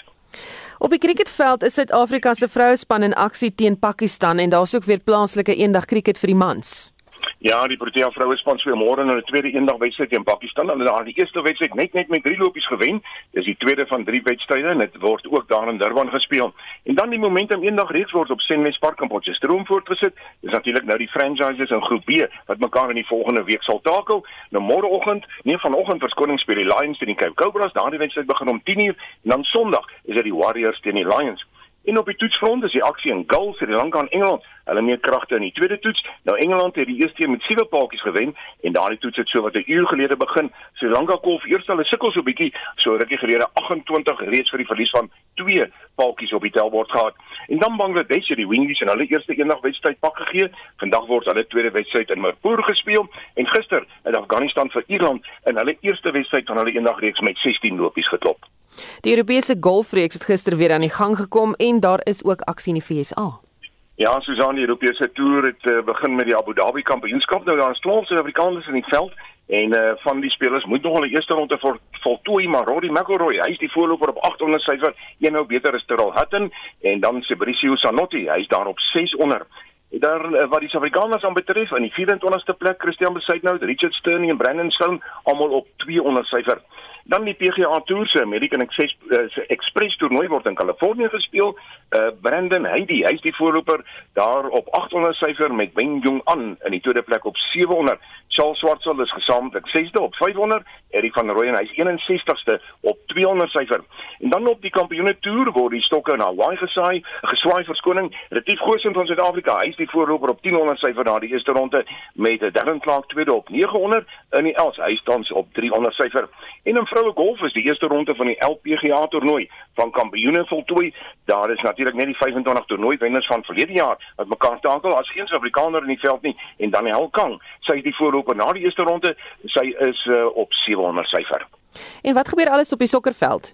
Op die cricketveld is Suid-Afrika se vrouespan in aksie teen Pakistan en daar's ook weer plaaslike eendag cricket vir die mans. Ja, die Protea vroue span speel môre in hulle tweede eendag wedstryd teen Pakistan. Hulle het die eerste wedstryd net net met 3 lopies gewen. Dis die tweede van 3 wedstryde en dit word ook daar in Durban gespeel. En dan die momentum eendag reeks word op Senwes Park in Potchefstroom voortgesit. Dis natuurlik nou die franchises in groep B wat mekaar in die volgende week sal takel. Nou môreoggend, nee vanoggend verskoning speel die Lions teen die Cape Cobras. Daardie wedstryd begin om 10:00 en dan Sondag is dit die Warriors teen die Lions. En op die toetsfront is die aksie in Gull, Sri Lanka en Engeland. Hulle meet kragte in die tweede toets. Nou Engeland het die eerste een met sewe paaltjies gewen en daardie toets het so wat 'n uur gelede begin. Sri Lanka kolf eers hulle sukkel so 'n bietjie, so rukkie gelede 28 reeds vir die verlies van twee paaltjies op die tellbord gehad. En dan Bangladesh het die Windies in hulle eerste eendag wedstryd pak gegee. Vandag word hulle tweede wedstryd in Mirpur gespeel en gister het Afghanistan vir Ierland in hulle eerste wedstryd van hulle eendag reeks met 16 lopies geklop. Die Europese golfreeks het gister weer aan die gang gekom en daar is ook aksie in die VSA. Ja, Susan, die Europese toer het uh, begin met die Abu Dhabi Kampioenskap. Nou daar is 12 Suid-Afrikaners in die veld en uh, van die spelers moet nog hulle eerste ronde vol, voltooi, maar Rory McIlroy, hy is die voorloper op 800 syfer. Een nou beter is Terrell Hatton en dan Fabricio Sanotti, hy is daar op 600. daar uh, wat die Suid-Afrikaners aan betref in die 24ste plek Christian Besuitnout, Richard Sterney en Brandon Stone almal op 200 syfer. Dan die PGA Tour se American Express uh, Express toernooi word in Kalifornië gespeel. Uh, Brandon Heidi, hy's die voorloper daar op 800 syfer met Wen Jong An in die tweede plek op 700. Charles Swartsel is gesamentlik 6de op 500. Erik van Rooyen hy's 61ste op 200 syfer. En dan op die Kampioene Tour word die stokke na Hawaii gesaai, geswaai verskoning. Retief Goosen van Suid-Afrika, hy's die voorloper op 1000 syfer na die eerste ronde met Darren Clark tweede op 900 in die Els, hy staan op 300 syfer. En in vroue golf is die eerste ronde van die LPGA toernooi van kampioene voltooi. Daar is natuurlik net die 25 toernooi wenners van verlede jaar wat mekaar takel as geen Suid-Afrikaner in die veld nie en Daniel Kang, sy is die voorloper na die eerste ronde. Sy is uh, op 700 syfer. En wat gebeur alles op die sokkerveld?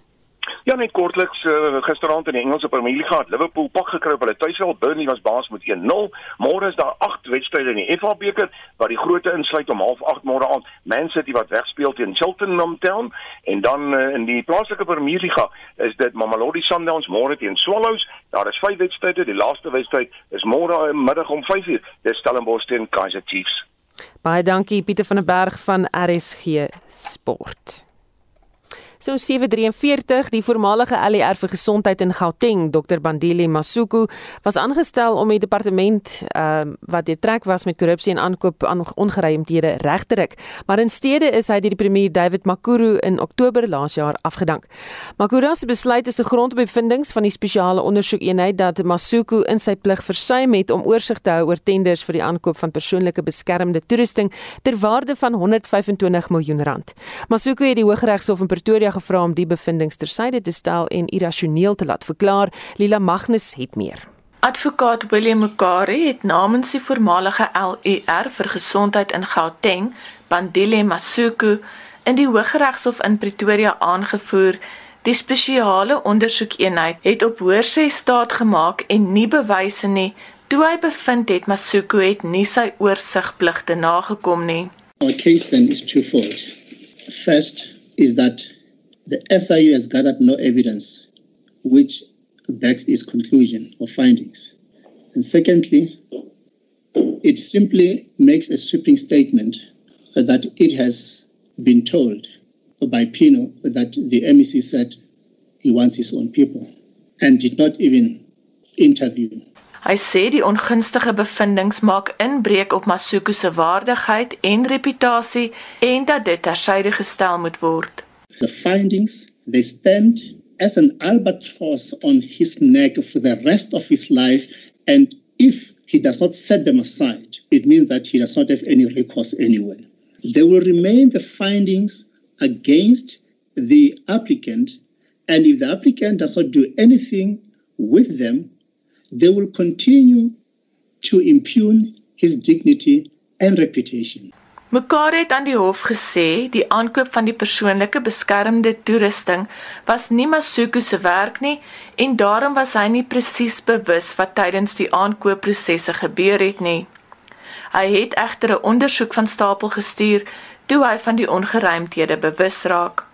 Ja, net kortliks uh, gisteraand in die Engelse Premier League gehad. Liverpool pak gekry op hulle tuisveld. Burnley was baas met 1-0. Môre is daar 8 wedstryde in die FA beker wat die grootte insluit om 08:30 môre aand. Man City wat wegspeel teen Cheltenham Town en dan uh, in die plaaslike Premier League is dit Mamelodi Sundowns môre teen Swallows. Daar is 5 wedstryde. Die laaste wedstryd is môre uh, middag om 5:00. Dis Stellenbosch teen Kaizer Chiefs. Baie dankie Pieter van der Berg van RSG Sport. So 743 die voormalige LER vir gesondheid in Gauteng Dr Bandile Masuku was aangestel om die departement uh, wat deurtrek was met korrupsie en aankoop aan ongeruimthede reg te ruk maar in steede is hy deur die premier David Makuru in Oktober laas jaar afgedank. Makuru se besluit is 'n grondbevindings van die spesiale ondersoekeenheid dat Masuku in sy plig versuim het om oorsig te hou oor tenders vir die aankoop van persoonlike beskermde toerusting ter waarde van 125 miljoen rand. Masuku het die Hooggeregshof in Pretoria gevra om die bevindinge tersyde te stel en irrasioneel te laat verklaar. Lila Magnus het meer. Advokaat William Mokari het namens die voormalige LUR vir gesondheid in Gauteng, Bandile Masuku, in die Hooggeregshof in Pretoria aangevoer Die spesiale ondersoekeenheid het op hoorsê staat gemaak en nie bewyse nie toe hy bevind het Masuku het nie sy oorsigpligte nagekom nie. Our case then is twofold. First is that the SIU has gathered no evidence which backs its conclusion or findings. And secondly, it simply makes a sweeping statement that it has been told by Pino that the MEC said he wants his own people and did not even interview. Hy sê die ongunstige bevindinge maak inbreuk op Masuku se waardigheid en reputasie en dat dit tersyde gestel moet word. The findings, they stand as an albatross on his neck for the rest of his life. And if he does not set them aside, it means that he does not have any recourse anywhere. They will remain the findings against the applicant. And if the applicant does not do anything with them, they will continue to impugn his dignity and reputation. Mekaar het aan die hof gesê die aankoop van die persoonlike beskermde toerusting was nie Masuku se werk nie en daarom was hy nie presies bewus wat tydens die aankoopprosesse gebeur het nie. Hy het egter 'n ondersoek van stapel gestuur toe hy van die ongeruimthede bewus raak.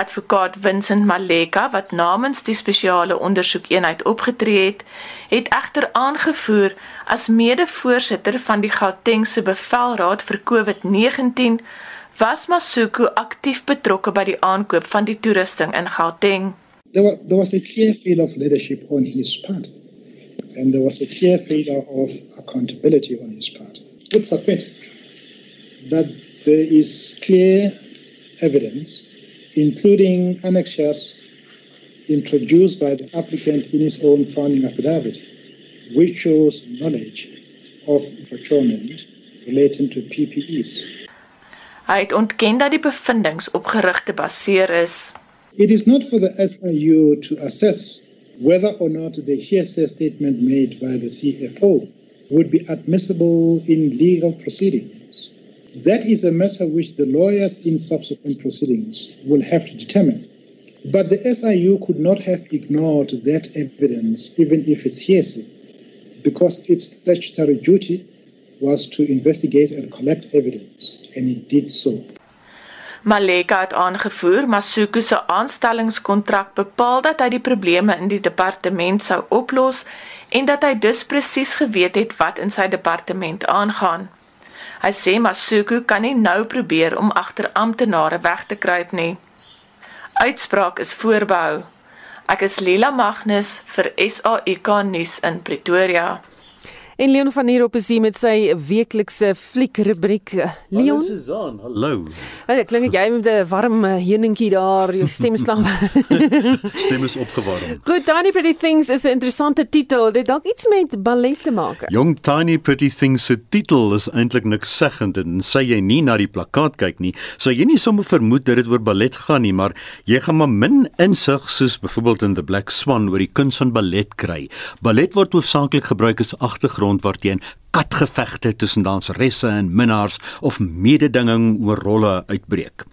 Advokaat Vincent Maleka wat namens die spesiale ondersoekeenheid opgetree het, het egter aangevoer as mede-voorsitter van die Gautengse Bevelraad vir COVID-19 was Masuku aktief betrokke by die aankoop van die toerusting in Gauteng. There was, there was a clear feel of leadership on his part and there was a clear feel of accountability on his part. Would submit that there is clear evidence including annexures introduced by the applicant in his own founding affidavit, which shows knowledge of procurement relating to PPEs. Hy het ontken dat die bevindinge op gerugte baseer is. It is not for the SIU to assess whether or not the hearsay statement made by the CFO would be admissible in legal proceedings. That is a matter which the lawyers in subsequent proceedings will have to determine. But the SIU could not have ignored that evidence, even if it's hearsay, because its statutory duty was to investigate and collect evidence, and it did so. Maleka het aangevoer Masuku se aanstellingskontrak bepaal dat hy die probleme in die departement sou oplos en dat hy dus presies geweet het wat in sy departement aangaan. Hy sê Masuku kan nie nou probeer om agter amptenare weg te kruip nie. Uitspraak is voorbehou. Ek is Lila Magnus vir SAK nuus in Pretoria. En Leon van hier op is hier met sy weeklikse fliekrubriek. Leon. Hallo Susan, hallo. Hey, klink jy met 'n warm eh, heuningkie daar, jou stem is lank. stem is opgewarm. Good Tiny Pretty Things is 'n interessante titel. Dit dalk iets met ballet te maak. Young Tiny Pretty Things se titel is eintlik niks seggend en sê jy nie na die plakkaat kyk nie, sou jy nie sommer vermoed dat dit oor ballet gaan nie, maar jy gaan maar min insig soos byvoorbeeld in The Black Swan oor die kuns van ballet kry. Ballet word hoofsaaklik gebruik as agtergrond grond waarteen katgevegte tussen danseresse en minnaars of mededinging oor rolle uitbreek.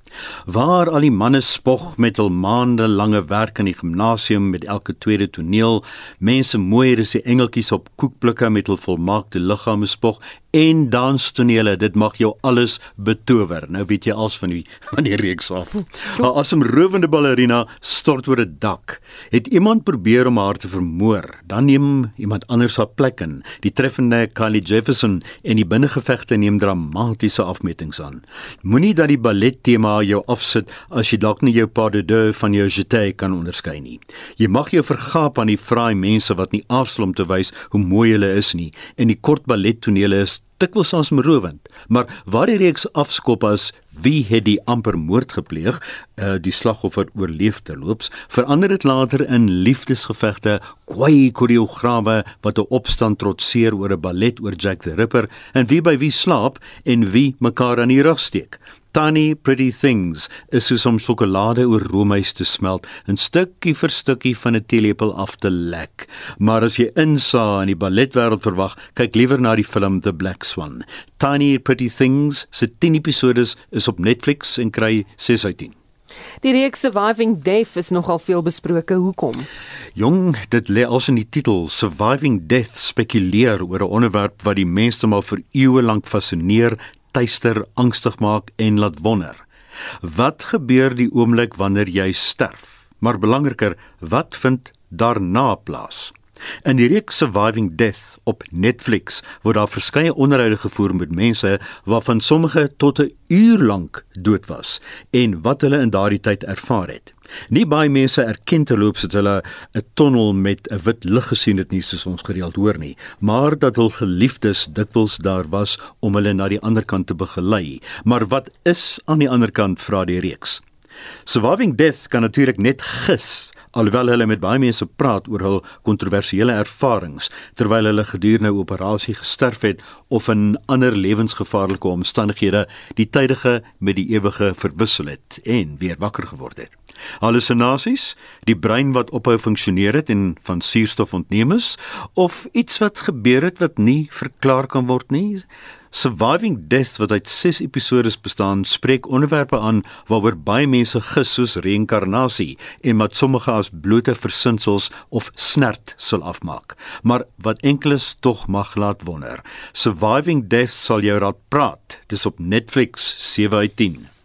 Waar al die manne spog met hul maande lange werk in die gimnasium met elke tweede toneel, mense mooier as die engeltjies op koekblikke met hul volmaakte liggame spog en danstonele, dit mag jou alles betower. Nou weet jy als van die van die reeks af. 'n Asemrowende ballerina stort oor 'n dak. Het iemand probeer om haar te vermoor, dan neem iemand anders haar plek in. Die treffende Kylie Jefferson en die binnengevegte neem dramatiese afmetings aan. Moenie dat die ballet tema jou afsit as jy dalk nie jou pas de deux van jou jeté kan onderskei nie. Jy mag jou vergaap aan die fraai mense wat nie aardsel om te wys hoe mooi hulle is nie en die kort ballettonele is dikwels aansmerowend, maar waar die reeks afskop as wie het die amper moord gepleeg, uh, die slagoffer oorleef terloops, verander dit later in liefdesgevegte, kwai koreograwe wat 'n opstand trotseer oor 'n ballet oor Jack the Ripper en wie by wie slaap en wie mekaar aan die rug steek. Tiny Pretty Things is soos om sjokolade oor roomys te smelt, 'n stukkie vir stukkie van 'n teelepel af te lek. Maar as jy insa in die balletwêreld verwag, kyk liewer na die film The Black Swan. Tiny Pretty Things se 10 episodes is op Netflix en kry 6 uit 10. Die reeks Surviving Death is nogal veel besproke. Hoekom? Jong, dit lê als in die titel Surviving Death spekuleer oor 'n onderwerp wat die mense al vir eeue lank fascineer, tyster, angstig maak en laat wonder. Wat gebeur die oomblik wanneer jy sterf? Maar belangriker, wat vind daarna plaas? In die reeks Surviving Death op Netflix word daar verskeie onderhoude gevoer met mense waarvan sommige tot 'n uur lank dood was en wat hulle in daardie tyd ervaar het. Nie baie mense erken terloops dat hulle 'n tonnel met 'n wit lig gesien het nie soos ons gereeld hoor nie, maar dat hul geliefdes dikwels daar was om hulle na die ander kant te begelei. Maar wat is aan die ander kant vra die reeks? Surviving Death kan natuurlik net gis alhoewel hulle met baie mense praat oor hul kontroversiële ervarings terwyl hulle gedurende 'n operasie gesterf het of in ander lewensgevaarlike omstandighede die tydige met die ewige verwissel het en weer wakker geword het. Hallusinasies, die brein wat ophou funksioneer het en van suurstof ontneem is of iets wat gebeur het wat nie verklaar kan word nie, Surviving Death wat uit 6 episode bestaan, spreek onderwerpe aan waaroor baie mense gis soos reïnkarnasie en wat sommige as blote versinsels of snert sal afmaak, maar wat enkeles tog mag laat wonder. Surviving Death sal jou raad praat. Dis op Netflix 7 uit 10.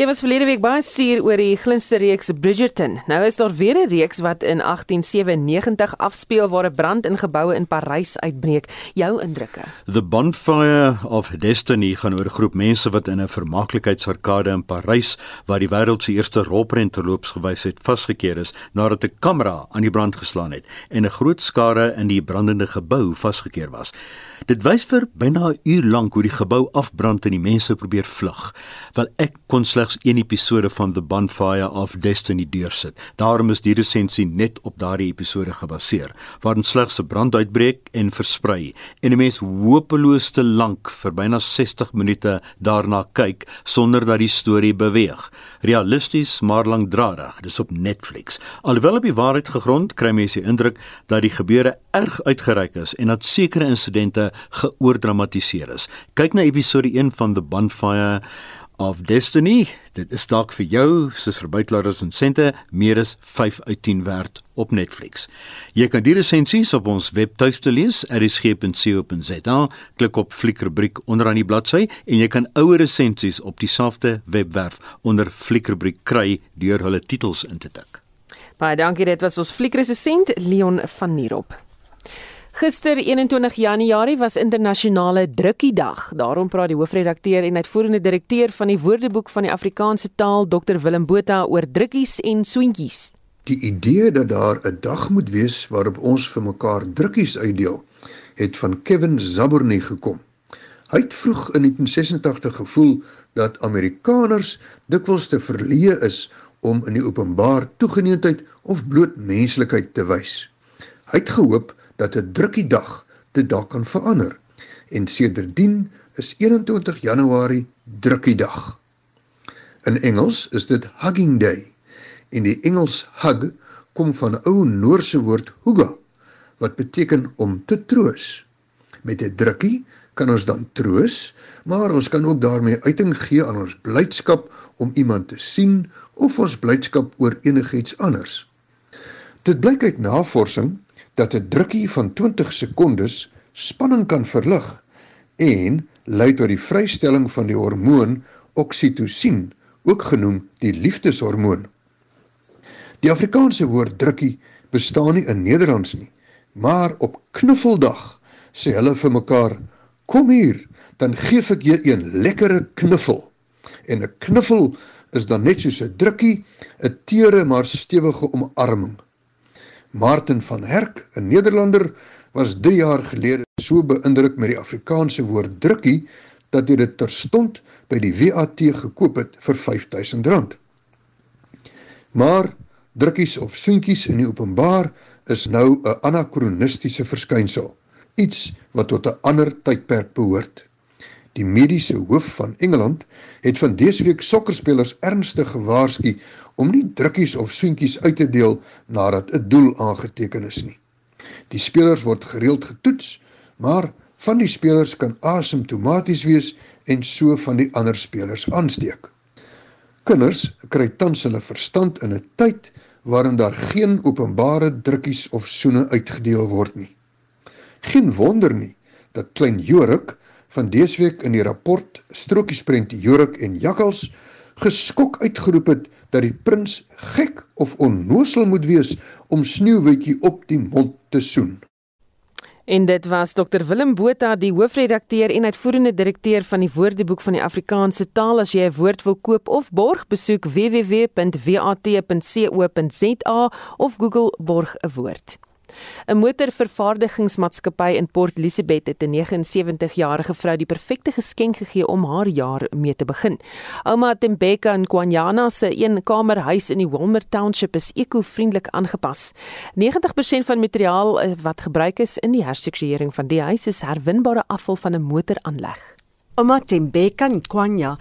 Jy was verlede week baie suur oor die glinsterreeks Bridgerton. Nou is daar weer 'n reeks wat in 1897 afspeel waar 'n brand in geboue in Parys uitbreek. Jou indrukke? The Bonfire of Destiny gaan oor 'n groep mense wat in 'n vermaaklikheidsarkade in Parys, waar die wêreld se eerste rolprent terloops gewys het, vasgekeer is nadat 'n kamera aan die brand geslaan het en 'n groot skare in die brandende gebou vasgekeer was. Dit wys vir byna 'n uur lank hoe die gebou afbrand en die mense probeer vlug. Wel ek kon slegs een episode van The Bonfire of Destiny deursit. Daarom is die resensie net op daardie episode gebaseer, waarin slegs 'n brand uitbreek en versprei en 'n mens hopeloos te lank vir byna 60 minute daarna kyk sonder dat die storie beweeg. Realisties maar lankdradig. Dis op Netflix. Alhoewel op die waarheid gegrond, kry mense die indruk dat die gebeure erg uitgereik is en dat sekere insidente geoordramatiseer is. Kyk na episode 1 van The Bonfire of Destiny. Dit is dalk vir jou soos vir buitelaars en sente meer as 5 uit 10 werd op Netflix. Jy kan die resensies op ons webtuiste lees, erisg.co.za. Klik op fliekrubriek onderaan die bladsy en jy kan ouer resensies op dieselfde webwerf onder fliekrubriek kry deur hulle titels in te tik. Baie dankie, dit was ons fliekresensent Leon van Nierop. Gister 21 Januarie was internasionale drukkiedag. Daarom praat die hoofredakteur en uitvoerende direkteur van die Woordeboek van die Afrikaanse taal, Dr Willem Botha oor drukkies en soentjies. Die idee dat daar 'n dag moet wees waarop ons vir mekaar drukkies uitdeel, het van Kevin Zaborny gekom. Hy het vroeg in 1986 gevoel dat Amerikaners dikwels te verleë is om in die openbaar toegeneentheid of bloot menslikheid te wys. Hy het gehoop dat 'n drukkiedag dit dalk kan verander. En sedertdien is 21 Januarie drukkiedag. In Engels is dit Hugging Day. In die Engels hug kom van 'n ou Noorse woord huga wat beteken om te troos. Met 'n drukkie kan ons dan troos, maar ons kan ook daarmee uiting gee aan ons blydskap om iemand te sien of ons blydskap oor enigiets anders. Dit blyk uit navorsing dat 'n drukkie van 20 sekondes spanning kan verlig en lei tot die vrystelling van die hormoon oksitosien, ook genoem die liefdeshormoon. Die Afrikaanse woord drukkie bestaan nie in Nederlands nie, maar op knuffeldag sê hulle vir mekaar: "Kom hier, dan gee ek jou 'n lekkere knuffel." En 'n knuffel is dan net soos 'n drukkie, 'n teere maar stewige omarming. Martin van Herk, 'n Nederlander, was 3 jaar gelede so beïndruk met die Afrikaanse woord drukkie dat hy dit terstond by die WAT gekoop het vir R5000. Maar drukkies of soentjies in die openbaar is nou 'n anakronistiese verskynsel, iets wat tot 'n ander tydperk behoort. Die mediese hoof van Engeland het van dese week sokkerspelers ernstig gewaarsku om nie drukkies of soentjies uit te deel nadat 'n doel aangeteken is nie. Die spelers word gereeld getoets, maar van die spelers kan asymptomaties wees en so van die ander spelers aansteek. Kinders kry tans hulle verstand in 'n tyd waarin daar geen openbare drukkies of soene uitgedeel word nie. Geen wonder nie dat klein Jorik van dese week in die rapport Strokiesprent Jorik en Jakkals geskok uitgeroep het dat die prins gek of onnoosel moet wees om sneeuwwitjie op die mond te soen. En dit was Dr Willem Botha, die hoofredakteur en uitvoerende direkteur van die Woordeboek van die Afrikaanse taal. As jy 'n woord wil koop of borg, besoek www.wat.co.za of Google borg 'n woord. 'n Motorvervaardigingsmaatskappy in Port Elizabeth het 'n 79-jarige vrou die perfekte geskenk gegee om haar jaar mee te begin. Ouma Tembeka in Kwanyana se eenkamerhuis in die Wilmer Township is eko-vriendelik aangepas. 90% van materiaal eh, wat gebruik is in die herstrukturering van die huis is herwinbare afval van 'n motoraanleg. Ouma Tembeka in Kwanya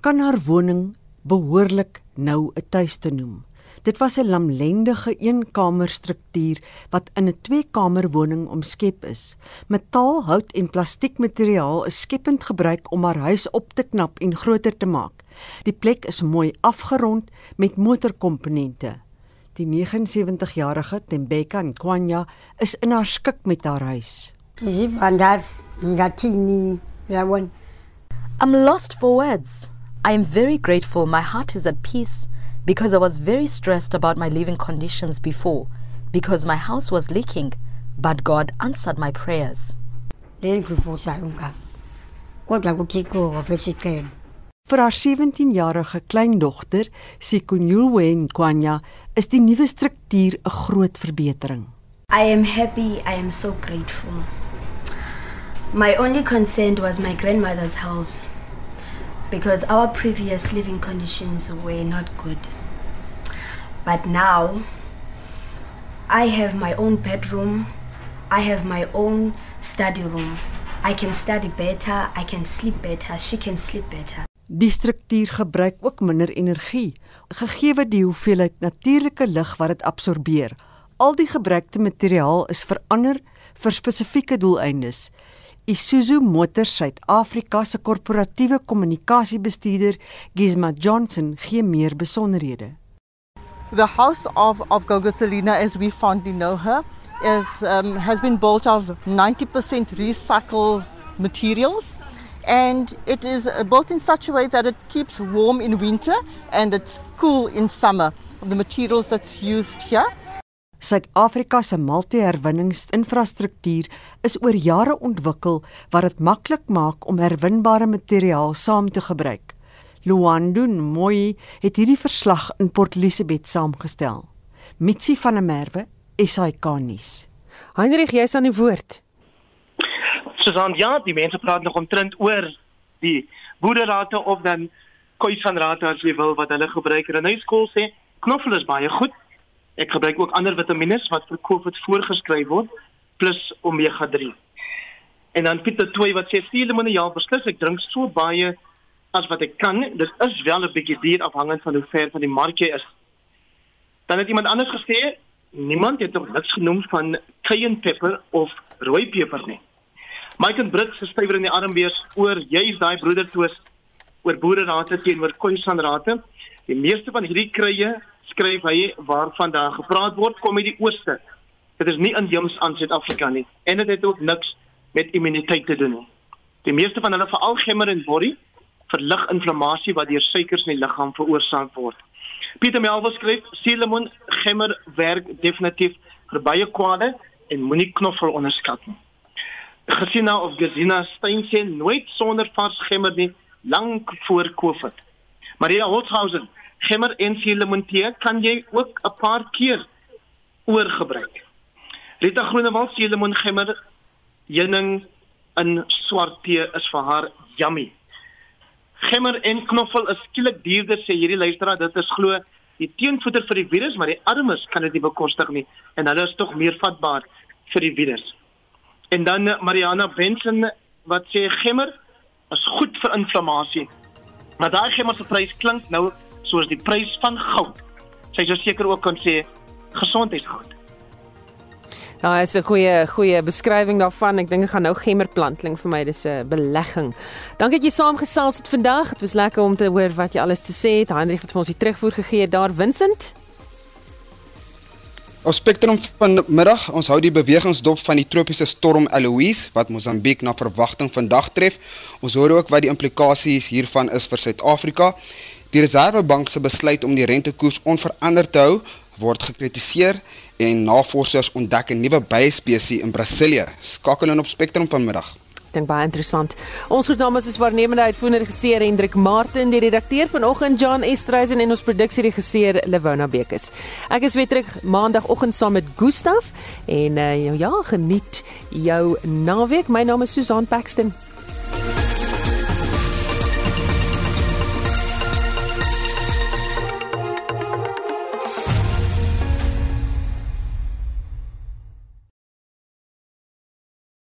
kan haar woning behoorlik nou 'n tuis te noem. Dit was 'n lamlendige eenkamerstruktuur wat in 'n tweekamerwoning omskep is. Metaal, hout en plastiekmateriaal is skepend gebruik om haar huis op te knap en groter te maak. Die plek is mooi afgerond met motorkomponente. Die 79-jarige Tembeka Nkwanya is in haar skik met haar huis. I'm lost for words. I am very grateful. My heart is at peace. Because I was very stressed about my living conditions before because my house was leaking, but God answered my prayers. Vir haar 17-jarige kleindogter, Sikunyulwe Kwanya, is die nuwe struktuur 'n groot verbetering. I am happy, I am so grateful. My only concern was my grandmother's health because our previous living conditions were not good. But now I have my own bedroom, I have my own study room. I can study better, I can sleep better, she can sleep better. Die struktuur gebruik ook minder energie, gegee die hoeveelheid natuurlike lig wat dit absorbeer. Al die gebruikte materiaal is verander vir spesifieke doeleindes. Isuzu Motors Suid-Afrika se korporatiewe kommunikasiebestuurder, Gisma Johnson, gee meer besonderhede. The house of, of Gogo Selina, as we fondly know her, is, um, has been built of 90% recycled materials. And it is uh, built in such a way that it keeps warm in winter and it's cool in summer. The materials that's used here. Suid-Afrika se multi-herwinningsinfrastruktuur is oor jare ontwikkel wat dit maklik maak om herwinbare materiaal saam te gebruik. Luandun Mooi het hierdie verslag in Port Elizabeth saamgestel. Mitsi van der Merwe, SAK nuus. Heinrich, jy's aan die woord. Susan, ja, die mense praat nog omtrent oor die boerderate of dan koeisanrate as jy wil wat hulle gebruik. En hy skool sê knoffel is baie goed. Ek gebruik ook ander vitamiene wat vir COVID voorgeskryf word plus omega 3. En dan Pieter Tooi wat sê suurlemoene ja, beslis ek drink so baie as wat ek kan. Dit is wel 'n bietjie duur afhangend van hoe ver van die mark jy is. Dan het iemand anders gesê niemand het nog niks genoem van cayenne pepper of rooi peper nie. Mike en Brits stywer in die armbeers oor juis daai broedertoos oor boererate teenoor koeisanrate. Die meeste van hierdie krye skryf hy waarvan daar gepraat word kom uit die ooste. Dit is nie inheems aan Suid-Afrika nie en dit het ook niks met immuniteit te doen nie. Die meeste van hulle veral gemmer en body verlig inflammasie wat deur suikers in die liggaam veroorsaak word. Pieter Melville skryf suurlemoen gemmer werk definitief vir baie kwade en moenie knoffel onderskat nie. Gesina of Gesina Steinse nooit sonder vars gemmer nie lank voor Covid. Maria Holzhausen gemmer en suurlemoentee kan jy ook 'n paar keer oorgebruik. Rita Groenewald suurlemoen gemmer heuning in swart tee is vir haar yummy. Gemmer en knoffel is skielik duurder sê hierdie luisteraar dit is glo die teenvoeter vir die virus maar die armes kan dit nie bekostig nie en hulle is tog meer vatbaar vir die virus. En dan Mariana Benson wat sê gemmer is goed vir inflammasie. Maar daai gemmer se prys klink nou soos die prys van goud. Sy sou seker ook kan sê gesondheidsgoud. Nou, is 'n goeie goeie beskrywing daarvan. Ek dink ek gaan nou gemmerplanting vir my dis 'n belegging. Dankie dat jy saamgesels het vandag. Dit was lekker om te hoor wat jy alles te sê het. Hendrik het vir ons die terugvoer gegee daar Vincent. Op Spectrum vanmiddag, ons hou die bewegingsdop van die tropiese storm Eloise wat Mosambiek na verwagting vandag tref. Ons hoor ook wat die implikasies hiervan is vir Suid-Afrika. Die Reserwebank se besluit om die rentekoers onveranderd te hou, word gekritiseer en navorsers ontdek 'n nuwe byspesies in Brasilië. Skakel in op Spectrum vanmiddag. Dink baie interessant. Ons het namens ons waarnemende uitvoerende regisseur Hendrik Martin, die redakteur vanoggend Jan Estreisen en ons produksieregisseur Lewona Bekes. Ek is weer terug maandagooggend saam met Gustaf en uh, ja, geniet jou naweek. My naam is Susan Paxton.